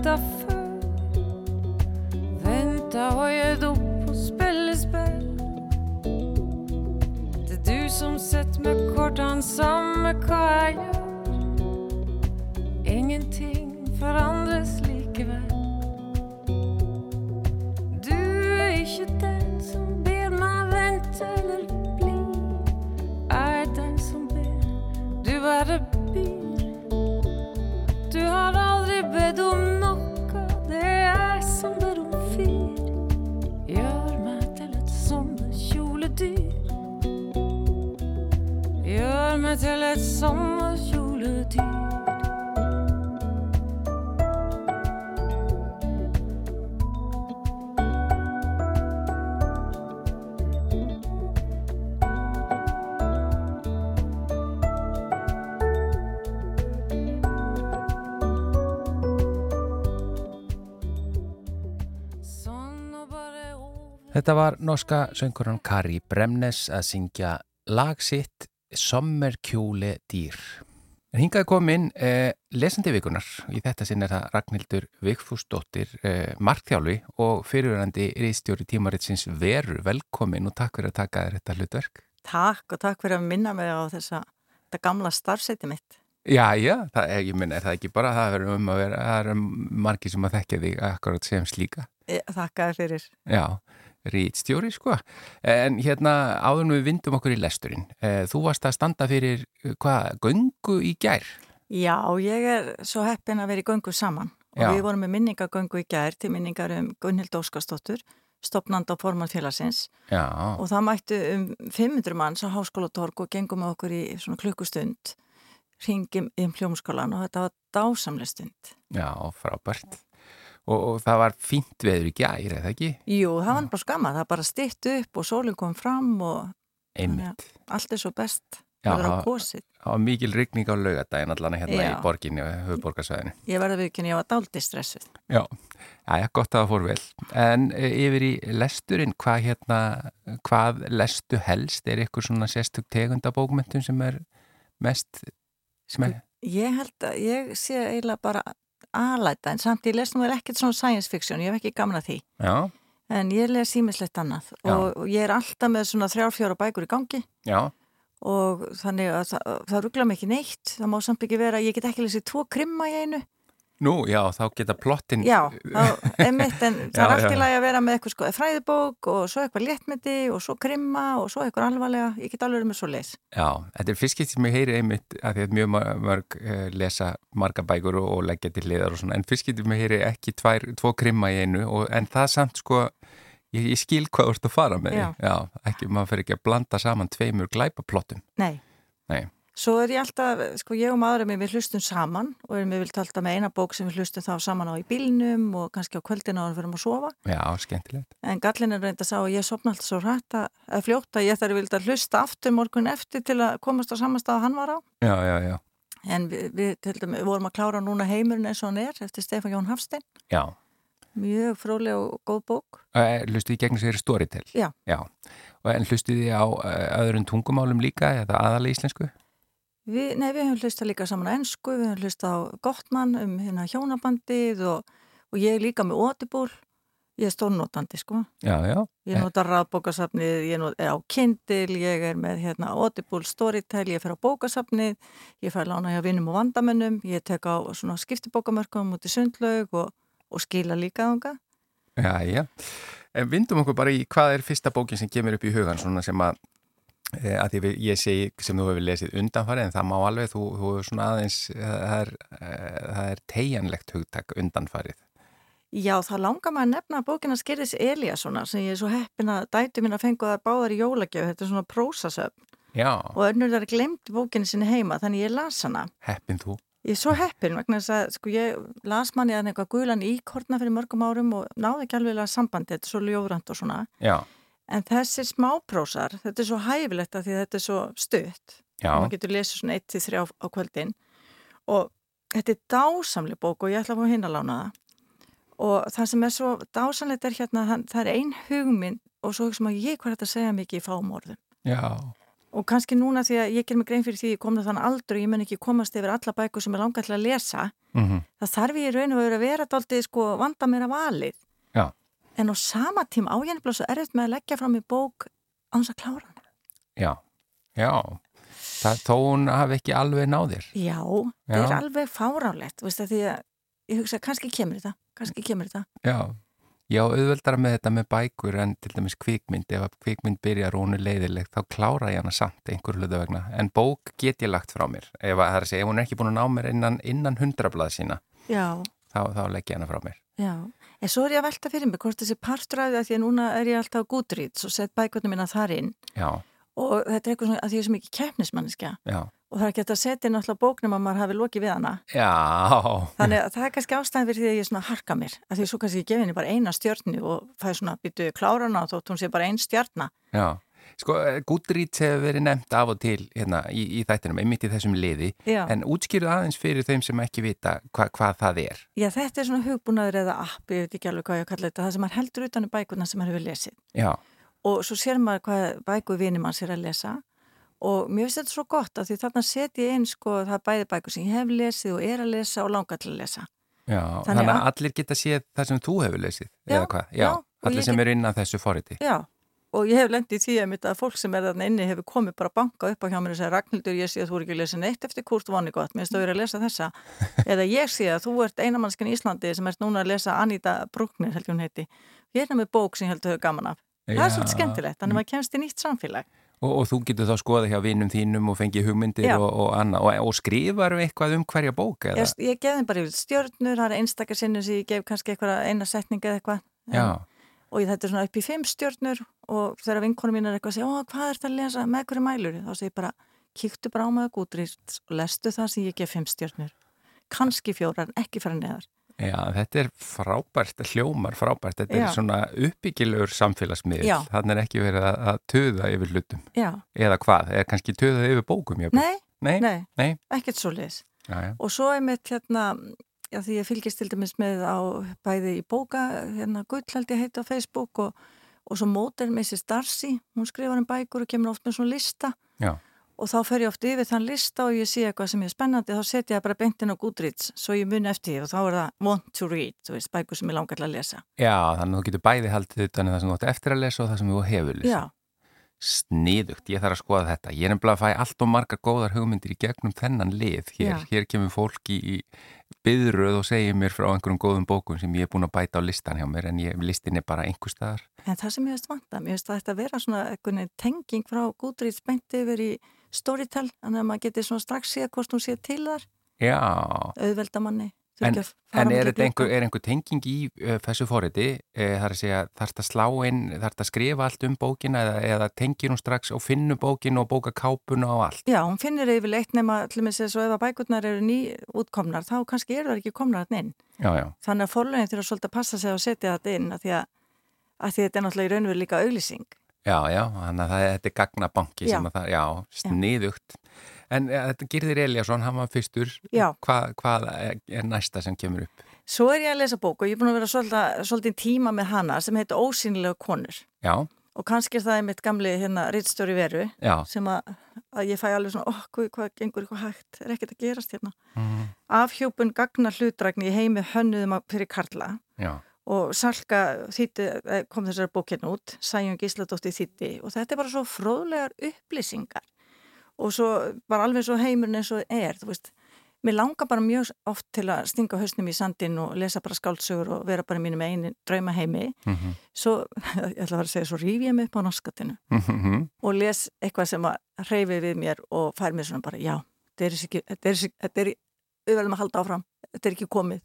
[SPEAKER 7] venta før. Venta og gjødd opp og spille spill. Det er du som setter meg kortene, samme hva jeg gjør. Ingenting forandres litt.
[SPEAKER 2] Þetta var norska söngurinn Kari Bremnes að syngja lag sitt Sommerkjúle dýr. En hingaði komin eh, lesandi vikunar. Í þetta sinn er það Ragnhildur Vigfúsdóttir eh, Markþjálfi og fyrirverandi riðstjóri tímaritsins veru velkomin og takk fyrir að taka þér þetta hlutverk.
[SPEAKER 8] Takk og takk fyrir að minna mig á þessa, þetta gamla starfseti mitt.
[SPEAKER 2] Já, já, það, ég minna, er það ekki bara það verður um að vera, það er margi sem að þekkja þig akkurat sem slíka.
[SPEAKER 8] Þakka þér fyrir.
[SPEAKER 2] Já, rítstjóri sko. En hérna áður við vindum okkur í lesturinn eh, þú varst að standa fyrir hvað, göngu í gær?
[SPEAKER 8] Já, ég er svo heppin að vera í göngu saman. Og Já. við vorum með minningagöngu í gær til minningar um Gunnhild Óskarsdóttur stopnanda og formannfélagsins og það mættu um 500 manns á háskólatorg og gengum með okkur í svona klukkustund ringum um hljómskólan og þetta var dásamlega stund.
[SPEAKER 2] Já, frábært og, og það var fínt veður í gæri, eða ekki?
[SPEAKER 8] Jú, það var bara skama, það bara stitt upp og sólinn kom fram og
[SPEAKER 2] Einmitt.
[SPEAKER 8] Allt er svo best. Já, það var kosið.
[SPEAKER 2] Það var mikil rigning á laugadaginn allan hérna Já. í borginni og höfuborgarsvæðinu.
[SPEAKER 8] Ég var að viðkynna, ég var dálti stressuð.
[SPEAKER 2] Já, já, gott að það fór vel. En e, yfir í lesturinn, hvað hérna, hvað lestu helst? Er ykkur svona sérstug tegundabókmyndum sem er mest...
[SPEAKER 8] Sem er... Ég held að, ég sé eiginlega bara aðlæta, en samt ég les nú ekkert svona science fiction, ég hef ekki gamna því.
[SPEAKER 2] Já.
[SPEAKER 8] En ég les símislegt annað Já. og ég er alltaf með svona þrjárfjóra bækur í gangi.
[SPEAKER 2] Já
[SPEAKER 8] og þannig að það, það ruggla mikið neitt það má samt ekki vera, ég get ekki lesið tvo krimma í einu
[SPEAKER 2] Nú, já, þá geta plottin
[SPEAKER 8] Já, þá, einmitt en *laughs* það er allt í lagi að vera með eitthvað sko, fræðibók og svo eitthvað léttmyndi og svo krimma og svo eitthvað alvarlega, ég get alveg með svo les
[SPEAKER 2] Já, þetta er fyrst getur sem ég heyri einmitt að því að mjög mörg uh, lesa marga bækur og, og leggja til liðar og svona, en fyrst getur sem ég heyri ekki tvær, tvo krimma í einu og, en það samt sko Ég, ég skil hvað þú ert að fara með.
[SPEAKER 8] Já.
[SPEAKER 2] Já, ekki, maður fer ekki að blanda saman tveimur glæpaplottum.
[SPEAKER 8] Nei.
[SPEAKER 2] Nei
[SPEAKER 8] Svo er ég alltaf, sko ég og maðurinn við hlustum saman og erum við vilt alltaf með eina bók sem við hlustum þá saman á í bílnum og kannski á kvöldina og við fyrir að sofa
[SPEAKER 2] Já, skemmtilegt
[SPEAKER 8] En gallin er reynd að sá að ég sopna alltaf svo rætt að fljóta ég þarf vilt að hlusta aftur morgun eftir til að komast á samanstað að hann var á
[SPEAKER 2] Já, já, já
[SPEAKER 8] En við, við, dæmi, við vorum að klára núna heimurinn eins og hann er eftir Stefán Jón Hafstein
[SPEAKER 2] Já
[SPEAKER 8] Mjög fróðleg og góð bók.
[SPEAKER 2] Hlustu þið gegnum sér Storytel?
[SPEAKER 8] Já.
[SPEAKER 2] Já. En hlustu þið á öðrun tungumálum líka eða aðalega íslensku?
[SPEAKER 8] Vi, nei, við höfum hlusta líka saman á ennsku, við höfum hlusta á Gottmann um hérna hjónabandið og, og ég líka með Audible. Ég er stórnótandi, sko.
[SPEAKER 2] Já, já.
[SPEAKER 8] Ég notar rafbókasafnið, ég er á Kindle, ég er með hérna Audible Storytel, ég fer á bókasafnið, ég að lána hjá vinnum og vandamennum, ég tek á svona skiptibókamörkum út í sundlaug og og skila líka ánga.
[SPEAKER 2] Já, já. En vindum okkur bara í hvað er fyrsta bókin sem kemur upp í hugan svona sem að, að því ég segi sem þú hefur lesið undanfarið en það má alveg, þú, þú er svona aðeins, það er, e, það er tegjanlegt hugtak undanfarið.
[SPEAKER 8] Já, það langar maður að nefna bókina Skirðis Eliassona sem ég er svo heppin að dætu mín að fengu það báðar í jólagjöf, þetta er svona prósasöfn.
[SPEAKER 2] Já.
[SPEAKER 8] Og önnur þar glemt bókinu sinni heima, þannig ég las hana.
[SPEAKER 2] Heppin þú?
[SPEAKER 8] Ég er svo heppin vegna þess að sko ég las manni að eitthvað guðlan íkortna fyrir mörgum árum og náði ekki alveg sambandi, þetta er svo ljóðrand og svona.
[SPEAKER 2] Já.
[SPEAKER 8] En þessi smáprósar, þetta er svo hæfilegt að því að þetta er svo stutt.
[SPEAKER 2] Já.
[SPEAKER 8] Og maður getur lesið svona 1-3 á, á kvöldin og þetta er dásamli bók og ég ætla að fá hinn að lána það. Og það sem er svo dásamlegt er hérna, það er ein hugminn og svo hugsa maður ég hvað þetta segja mikið í fámorðum.
[SPEAKER 2] Já
[SPEAKER 8] og kannski núna því að ég ger mig grein fyrir því ég kom það þann aldrei og ég menn ekki komast yfir alla bækur sem er langar til að lesa
[SPEAKER 2] mm -hmm.
[SPEAKER 8] það þarf ég í raun og veru að vera aldrei sko vanda mér að valið
[SPEAKER 2] Já.
[SPEAKER 8] En á sama tím ágjörnibla svo erfitt með að leggja fram í bók á þess að klára hann
[SPEAKER 2] Já, já. Það, þó hún hafi ekki alveg náðir
[SPEAKER 8] Já, Já. það er alveg fárálegt veist, því að ég hugsa kannski kemur þetta kannski kemur þetta.
[SPEAKER 2] Já. Já, auðveldara með þetta með bækur en til dæmis kvikmynd, ef að kvikmynd byrjar og hún er leiðilegt, þá klára ég hana samt einhver hlutu vegna, en bók get ég lagt frá mér, ef, að, segja, ef hún er ekki búin að ná mér innan, innan hundrablað sína þá, þá legg ég hana frá mér.
[SPEAKER 8] Já, en svo er ég að velta fyrir mig hvort þessi partræði að því að núna er ég alltaf gúdrýts og sett bækvöldum minna þar inn
[SPEAKER 2] Já.
[SPEAKER 8] og þetta er eitthvað svona að því að ég er svo mikið keppnismanniska
[SPEAKER 2] Já
[SPEAKER 8] og það er ekki að setja náttúrulega bóknum að maður hafi lokið við hana.
[SPEAKER 2] Já.
[SPEAKER 8] Þannig að það er kannski ástæðin fyrir því að ég svona harka mér. Að því svo kannski ég gefi henni bara eina stjörnu og fæði svona byttu klárana og þótt hún sé bara einn stjörna.
[SPEAKER 2] Já. Sko, Goodreads hefur verið nefnt af og til hérna í, í þættinum, einmitt í þessum liði.
[SPEAKER 8] Já.
[SPEAKER 2] En útskýruð aðeins fyrir þeim sem ekki vita hva, hvað það er.
[SPEAKER 8] Já, þetta er svona hugbúnaður eða app, ég veit ekki alveg hvað ég að kalla þetta, það sem maður heldur utan um bækurna sem maður hefur lesið.
[SPEAKER 2] Já.
[SPEAKER 8] Og svo sér maður hvað bækur vinir mann sér að lesa og mér finnst þetta svo gott að því þarna set ég inn sko það bæði bækur sem ég hef lesið og er að lesa og langar til að lesa
[SPEAKER 2] Já, þannig, þannig að allir geta séð það sem þú hefur lesið,
[SPEAKER 8] já,
[SPEAKER 2] eða hvað? Já,
[SPEAKER 8] já
[SPEAKER 2] allir sem get... eru inn á þessu forriti
[SPEAKER 8] Já, og ég hef lendið í því að, að fólk sem er þarna inni hefur komið bara að banka upp á hjá mér og segja Ragnhildur, ég sé að þú er ekki að lesa neitt eftir Kurt Vonnegut, mér finnst að vera að lesa þessa. *laughs* Eða ég sé að þú ert einamannskan í Íslandi sem ert núna að lesa Anita Bruckner, heldur hún heiti, er með bók sem heldur gaman af. Það er svolítið skemmtilegt, þannig að maður kemst í nýtt samfélag.
[SPEAKER 2] Og, og þú getur þá skoða hjá vinnum þínum og fengið hugmyndir og, og annað. Og, og skrifar um eitthvað um hverja bók?
[SPEAKER 8] Ég, ég gef þeim bara yfir stjórnur, það er einstakar sinnum sem ég gef kannski eitthvað eina setning eða eitthvað og þetta er svona upp í fimm stjórnur og þegar vinkonum mín er eitthvað að segja hvað er þetta að lesa, með hverju mælur þá segir ég bara, kíktu bara á maður gútrýst og lestu það sem ég gef fimm stjórnur kannski fjórar, ekki fara neðar
[SPEAKER 2] Já, þetta er frábært, hljómar frábært, þetta Já. er svona uppbyggilegur samfélagsmiðl, þannig er ekki verið að, að töða yfir hlutum.
[SPEAKER 8] Já.
[SPEAKER 2] Eða hvað, er kannski töðað yfir bókum?
[SPEAKER 8] Nei,
[SPEAKER 2] nei,
[SPEAKER 8] nei,
[SPEAKER 2] nei.
[SPEAKER 8] ekkert svo leiðis. Og svo er mitt hérna, já því ég fylgist til dæmis með á bæði í bóka, hérna Guðlaldi heiti á Facebook og, og svo Móter Mrs. Darcy, hún skrifar um bækur og kemur oft með svona lista.
[SPEAKER 2] Já.
[SPEAKER 8] Og þá fer ég oft yfir þann lista og ég sé eitthvað sem er spennandi þá setja ég bara beintin á Goodreads svo ég muni eftir því og þá er það want to read þú veist, bækur sem ég langar að lesa.
[SPEAKER 2] Já, þannig að þú getur bæði haldið utan það sem þú ætti eftir að lesa og það sem þú hefur lesa
[SPEAKER 8] Já.
[SPEAKER 2] Sniðugt, ég þarf að skoða þetta. Ég er nefnilega að fæ allt og margar góðar hugmyndir í gegnum þennan lið hér, hér kemur fólki í byðröð og segir mér frá einhverjum góðum bókum sem ég er búin að bæta á listan hjá mér en ég, listin er bara einhver staðar.
[SPEAKER 8] En það sem ég veist vanta, mér veist að þetta vera svona tenging frá Goodreads beinti yfir í Storytel, þannig að maður getur svona strax séð hvort hún sé til þar.
[SPEAKER 2] Já.
[SPEAKER 8] Auðveldamanni
[SPEAKER 2] En, en er einhver, er einhver tenging í uh, þessu fóriti, uh, þar þarf þetta að slá inn, þarf þetta að skrifa allt um bókina eða, eða tengir hún strax og finnur bókinu og bóka kápuna og allt?
[SPEAKER 8] Já, hún finnir yfirleitt nema til og með þess að ef að bækurnar eru ný útkomnar þá kannski eru það ekki komnar alltaf inn
[SPEAKER 2] já, já.
[SPEAKER 8] þannig að fórleginn þurfa svolítið að passa sig að setja þetta inn að því að, að því þetta er náttúrulega í raunveru líka auglýsing
[SPEAKER 2] Já, já, þannig að það, þetta er gagnabanki
[SPEAKER 8] Já.
[SPEAKER 2] sem að það, já, sniðugt. En ja, þetta Girðir Eliasson, hann var fyrstur. Hvað, hvað er næsta sem kemur upp?
[SPEAKER 8] Svo er ég að lesa bók og ég er búin að vera svolítið, svolítið tíma með hana sem heitir Ósýnilega konur.
[SPEAKER 2] Já,
[SPEAKER 8] og kannski er það einmitt gamli hérna rittstjóri veru
[SPEAKER 2] já,
[SPEAKER 8] sem að, að ég fæ alveg svona, oh, hvað, hvað gengur eitthvað hægt, er ekkert að gerast hérna.
[SPEAKER 2] mm,
[SPEAKER 8] Afhjópun gagna hlutrækni í heimi hönnuðum fyrir Karla.
[SPEAKER 2] Já,
[SPEAKER 8] og Salka þýtti, eh, kom þessari bókinn út, Sæjum Gísladóttir þýtti og þetta er bara svo fróðlegar upplýsingar og svo bara alveg svo heimurinn eins og er, þú veist, mér langar bara mjög oft til að stinga hausnum í sandin og lesa bara skáldsögur og vera bara mínum einu drauma heimi,
[SPEAKER 2] mhm,
[SPEAKER 8] svo, *laughs* ég ætla að vera að segja, svo ríf ég mig upp á norskatinu
[SPEAKER 2] mhm,
[SPEAKER 8] og les eitthvað sem að hreyfi við mér og fær mér svona bara, já, þetta er ekki, þetta er, þetta er, við verðum að halda áfram, þetta er ekki komið,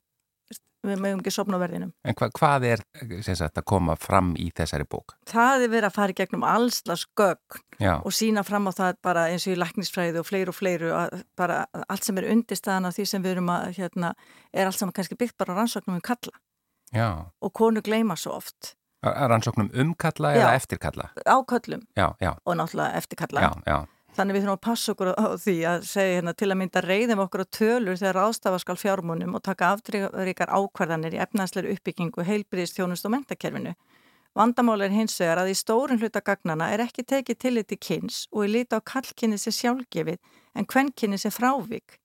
[SPEAKER 8] við mögum ekki sopna á verðinum.
[SPEAKER 2] En hva, hvað er sagt, að koma fram í þessari bók?
[SPEAKER 8] Það er verið að fara í gegnum allslas gögn
[SPEAKER 2] Já,
[SPEAKER 8] og sína fram á það bara eins og í læknisfræði og fleiru og fleiru að bara allt sem er undirstaðan af því sem við erum að hérna, er allt saman kannski byggt bara á rannsóknum um kalla
[SPEAKER 2] já.
[SPEAKER 8] og konu gleyma svo oft
[SPEAKER 2] rannsóknum umkalla
[SPEAKER 8] Já.
[SPEAKER 2] eða eftirkalla?
[SPEAKER 8] á köllum
[SPEAKER 2] Já, já,
[SPEAKER 8] og náttúrulega eftir kalla
[SPEAKER 2] já, já,
[SPEAKER 8] þannig við þurfum að passa okkur á því að segja hérna, til að mynda reyðum okkur á tölur þegar ástafa skal fjármunum og taka afdrykar ákvarðanir í efnaðsleiri uppbyggingu heilbriðist þjónust og mentakerfinu Vandamál er hins vegar að í stórun hluta gagnana er ekki tekið tillit til kynns og er lítið á kallkynni sér sjálfgefið en kvennkynni sér frávik.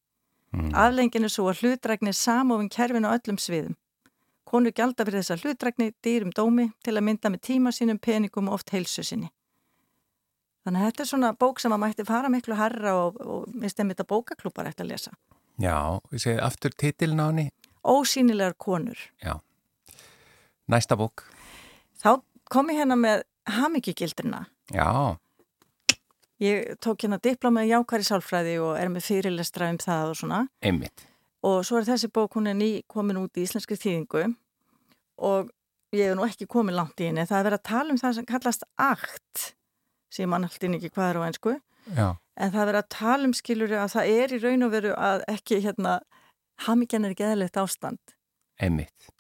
[SPEAKER 2] mm,
[SPEAKER 8] Aflengin er svo að hlutrækni er samofin kerfin á öllum sviðum. Konur gjalda fyrir þessa hlutrækni dýrum dómi til að mynda með tíma sínum, peningum og oft heilsu sinni. Þannig að þetta er svona bók sem að mætti fara miklu harra og, og minnst þeim þetta bókaklúpar eftir að lesa.
[SPEAKER 2] já, við segið aftur henni.
[SPEAKER 8] Ósýnilegar konur.
[SPEAKER 2] Já, næsta bók.
[SPEAKER 8] Þá kom ég hérna með hamingjugildrina.
[SPEAKER 2] Já,
[SPEAKER 8] Ég tók hérna diplóma í jákværi sálfræði og er með fyrirlestra um það og svona.
[SPEAKER 2] einmitt.
[SPEAKER 8] Og svo er þessi bók, hún er ný komin út í íslenski þýðingu og ég hef nú ekki komin langt í henni. Það er verið að tala um það sem kallast akt, sem mann alltaf ekki hvað er á einsku.
[SPEAKER 2] Já,
[SPEAKER 8] En það er verið að tala um skilur að það er í raun og veru að ekki hérna, hamingjan er ekki eðlilegt ástand.
[SPEAKER 2] einmitt.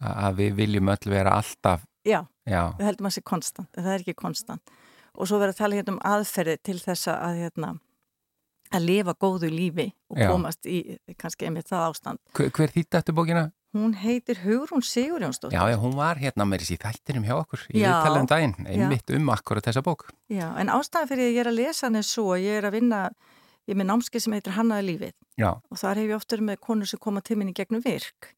[SPEAKER 2] A- Að við viljum öll vera alltaf,
[SPEAKER 8] Já,
[SPEAKER 2] já,
[SPEAKER 8] við heldum að það sé konstant, en það er ekki konstant. Og svo verið að tala hérna um aðferði til þess að hérna, að lifa góðu lífi og
[SPEAKER 2] Já.
[SPEAKER 8] komast í kannski einmitt það ástand.
[SPEAKER 2] hver, hver þýtti eftir bókina?
[SPEAKER 8] Hún heitir Hugrún Sigurjónsdóttir.
[SPEAKER 2] Já, já, hún var hérna með þessi þættinum hjá okkur í
[SPEAKER 8] Já.
[SPEAKER 2] viðtalum daginn, einmitt um akkurat þessa bók.
[SPEAKER 8] Já, en ástæðan fyrir ég er að lesa hann er svo að ég er að vinna, ég er með námskeið sem heitir Hannaði lífið.
[SPEAKER 2] Já,
[SPEAKER 8] og þar hef ég oft verið með konur sem koma til minni gegnum virk.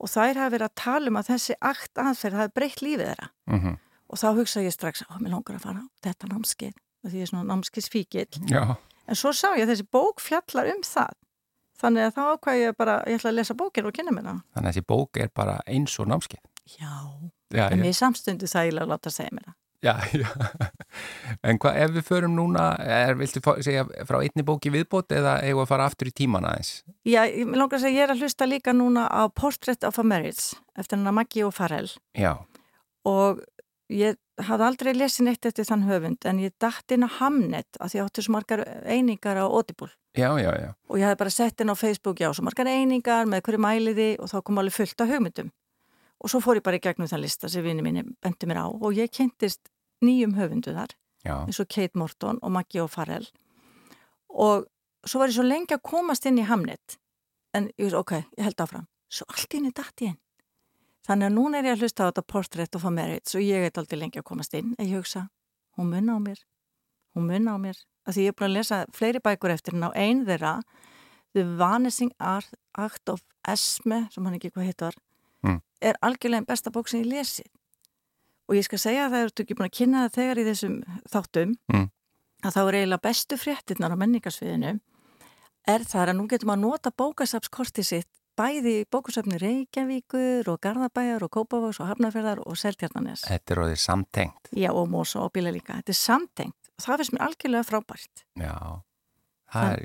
[SPEAKER 8] Og þær hafa verið að tala um að þessi akt aðferð hafi breytt lífið þeirra.
[SPEAKER 2] Mhm,
[SPEAKER 8] og þá hugsa ég strax, ó, mér langar að fara á þetta námskeið, af því ég er svona námskeiðsfíkil
[SPEAKER 2] já,
[SPEAKER 8] en svo sá ég að þessi bók fjallar um það þannig að þá ákvæði ég bara, ég ætla að lesa bókin og kynna mér það.
[SPEAKER 2] þannig að þessi bók er bara eins og námskeið.
[SPEAKER 8] Já,
[SPEAKER 2] Já,
[SPEAKER 8] en mér samstundu þægilega að láta segja mér það.
[SPEAKER 2] já, já. *laughs* En hvað, ef við förum núna, er, viltu segja frá einni bóki viðbót eða eigum við að fara aftur í tíman aðeins?
[SPEAKER 8] Já, ég langar að segja, ég er að hlusta líka núna á Portrait of a Marriage eftir hennar Maggi og Farrell
[SPEAKER 2] Já,
[SPEAKER 8] og ég hafði aldrei lesin eitt eftir þann höfund en ég dætt inn á Hamnet að því áttu svo margar einingar á Audible.
[SPEAKER 2] Já, já, já.
[SPEAKER 8] og ég hafði bara sett inn á Facebook já, svo margar einingar með hverju mæliði og þá kom alveg fullt af hugmyndum. Og svo fór ég bara í gegnum þann lista sem vini mín bendi mér á og ég kynntist nýjum höfundu þar eins og Kate Morton og Maggie O'Farrell og svo var ég svo lengi að komast inn í Hamnet en ég veist, ok, ég held áfram. Svo allt inn í dætt ég inn þannig að núna er ég að hlusta á þetta portrétt og fá merits og ég heit aldrei lengi að komast inn en ég hugsa, hún munna á mér hún munna á mér, af því ég er búin að lesa fleiri bækur eftir henn á einn þeirra The Vanishing Act of Esme, sem hann ekki hvað hittar mm. er algjörlega einn besta bók sem ég lesi og ég skal segja að það eru ekki búin að kynna það þegar í þessum þáttum mm. að þá er eiginlega bestu fréttinnar á menningarsviðinu er það að nú getum að nota bókasapskorti sitt bæði bókusöfni Reykjavíkur og Garðabæjar og Kópavás og Hafnarferðar og Seltjarnanes.
[SPEAKER 2] Þetta er orðið samtengt.
[SPEAKER 8] Já og Mósa og Bíla líka. Þetta er samtengt og það finnst mér algjörlega frábært.
[SPEAKER 2] Já, það er,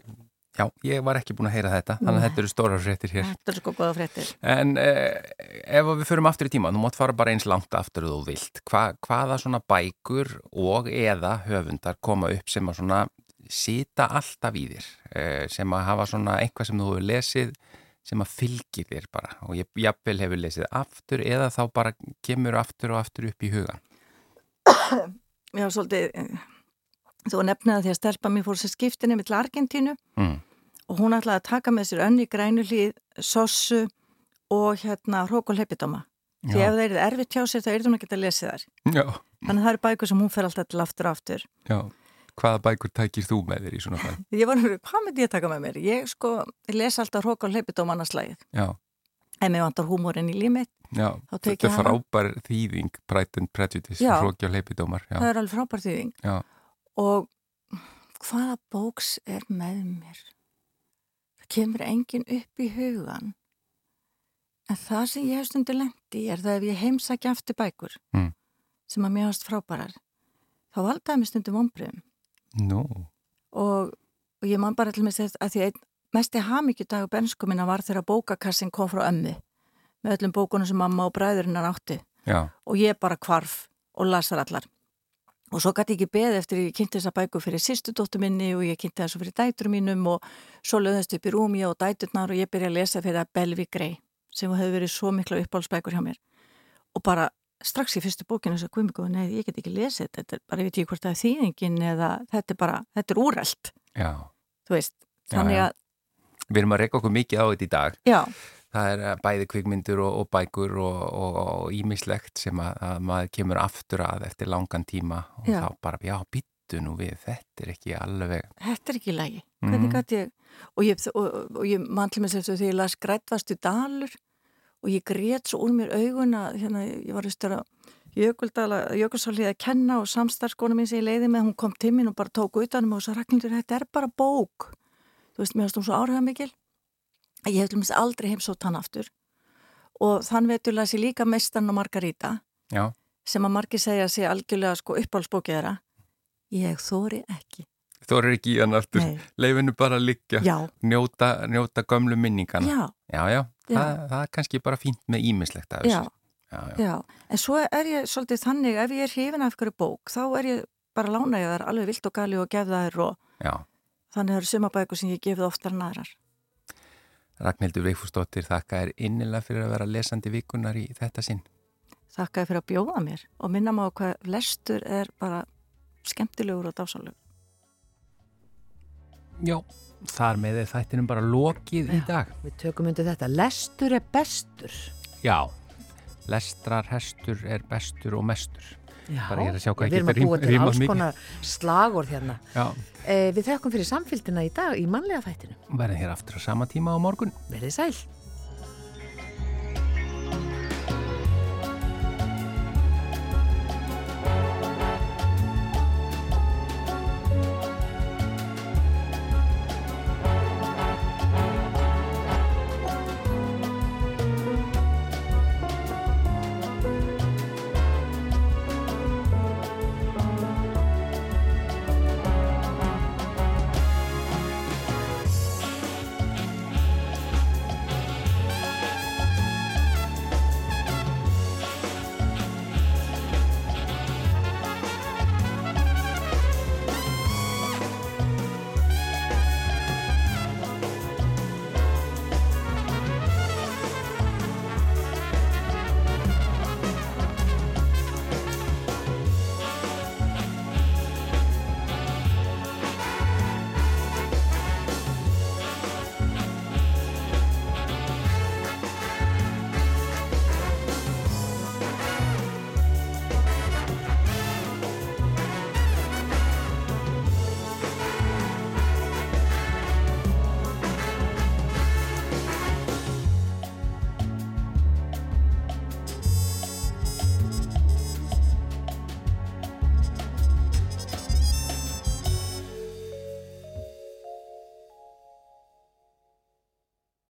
[SPEAKER 2] já, ég var ekki búin að heyra þetta, þannig að þetta eru stóra fréttir hér.
[SPEAKER 8] Þetta eru sko goða fréttir.
[SPEAKER 2] En eh, ef við förum aftur í tíma, þú mótt fara bara eins langt aftur þú vilt. Hva, hvaða svona bækur og eða höfundar koma upp sem að svona sita alltaf í þér, eh, sem að hafa svona eitthvað sem þú hefur lesið sem að fylgir þér bara og ég jafnvel hefur lesið aftur eða þá bara kemur aftur og aftur upp í hugan
[SPEAKER 8] Já, svolítið eh, þú nefnaði því að stelpa mér fór sér skiptinni mitt Argentínu mm. og hún ætlaði að taka með sér önni grænulíð, sossu og hérna hrók og leipidóma því ef það er erfitt hjá sér þá er það hún að lesa þar Já. þannig að það eru bækur sem hún fer alltaf til aftur og aftur.
[SPEAKER 2] Já hvaða bækur tækir þú með þér í svona fæð?
[SPEAKER 8] Ég var náttúrulega, hvað myndi ég taka með mér? Ég sko, ég les alltaf hleypit á mannarslægið. Já. En mér vantar húmórin í límit.
[SPEAKER 2] Já, þetta er frábær þýðing, Pride and Prejudice, hróki á hleypidómar.
[SPEAKER 8] Já, það er alveg frábær þýðing. Já. Og hvaða bóks er með mér? Það kemur engin upp í hugan. En það sem ég hef stundu lendi er það ef ég heimsækja aftur bækur mm. sem að mér hafst frábærar, þá valdaði mér stundum ombriðum.
[SPEAKER 2] No.
[SPEAKER 8] Og, og ég man bara til mig að því að mest í hamíkjudagu benskumina var þegar bókakassin kom frá ömmu með öllum bókunum sem mamma og bræðurinnar átti Já. og ég bara kvarf og lasar allar og svo gæti ég ekki beð eftir ég kynnti þessa bæku fyrir sýstu dóttu minni og ég kynnti þessu fyrir dæturum mínum og svo löðast upp í rúmi og dæturnar og ég byrja að lesa fyrir að Belvi Grey sem hefur verið svo mikla uppáhaldsbækur hjá mér og bara strax í fyrstu bókinu þess að Guðmíku, nei, ég get ekki lesið þetta er bara, ég veit ekki hvort það er þýðingin eða þetta er bara, þetta er úrælt
[SPEAKER 2] Já.
[SPEAKER 8] Þú veist, þannig að
[SPEAKER 2] Við erum að reyka okkur mikið á þetta í dag.
[SPEAKER 8] Já.
[SPEAKER 2] Það er eh, bæði kvikmyndur og, og bækur og ímislegt sem að, að maður kemur aftur að eftir langan tíma og já. þá bara, já, byttu nú við þetta er ekki alveg
[SPEAKER 8] Þetta er ekki lægi, hvernig mm. gæti ég og ég, og, og ég mann til mig sem þegar ég las Grætvastu Dalur og ég grétt svo úr mér augun að hérna, ég var að störa Jökulsálið að kenna og samstarfskona mín sem ég leiði með, hún kom til mín og bara tók utanum og svo Ragnhildur, þetta er bara bók. Þú veist, mér finnst hún svo áhrifða mikil ég hef aldrei heimsótt hann aftur. Og þann veitur lasi líka Mestan og Margarita.
[SPEAKER 2] Já.
[SPEAKER 8] sem að margi segja sig algjörlega sko uppálsbókið þeirra. Ég þóri ekki.
[SPEAKER 2] Þóri ekki í hann aftur, leifinu bara að liggja. Njóta, njóta gömlu minningana.
[SPEAKER 8] Já,
[SPEAKER 2] já, já það, það er kannski bara fínt með ímislegt af þessu.
[SPEAKER 8] Já, já, já, en svo er ég svolítið þannig, ef ég er hrifin af einhverju bók, þá er ég bara lánaðið þar alveg vilt og gali og gefða þær og
[SPEAKER 2] já.
[SPEAKER 8] þannig eru sumabæku sem ég gefið oftar en aðrar.
[SPEAKER 2] Ragnhildur Veifúsdóttir, þakka er innilega fyrir að vera lesandi vikunar í þetta sinn.
[SPEAKER 8] Þakka fyrir að bjóða mér og minna maður hvað lestur er bara skemmtilegur og dásanlegur.
[SPEAKER 2] Já þar með þættinum bara lokið Já, í dag.
[SPEAKER 1] Við tökum undir þetta. Lestur er bestur.
[SPEAKER 2] Já, lestrar, hestur er bestur og mestur.
[SPEAKER 1] Já, við erum að búa til alls konar slagur hérna. Eh, við þekkum fyrir samfélgina í dag í manlega þættinu.
[SPEAKER 2] Verðum hér aftur á sama tíma á morgun.
[SPEAKER 1] Verðið sæl.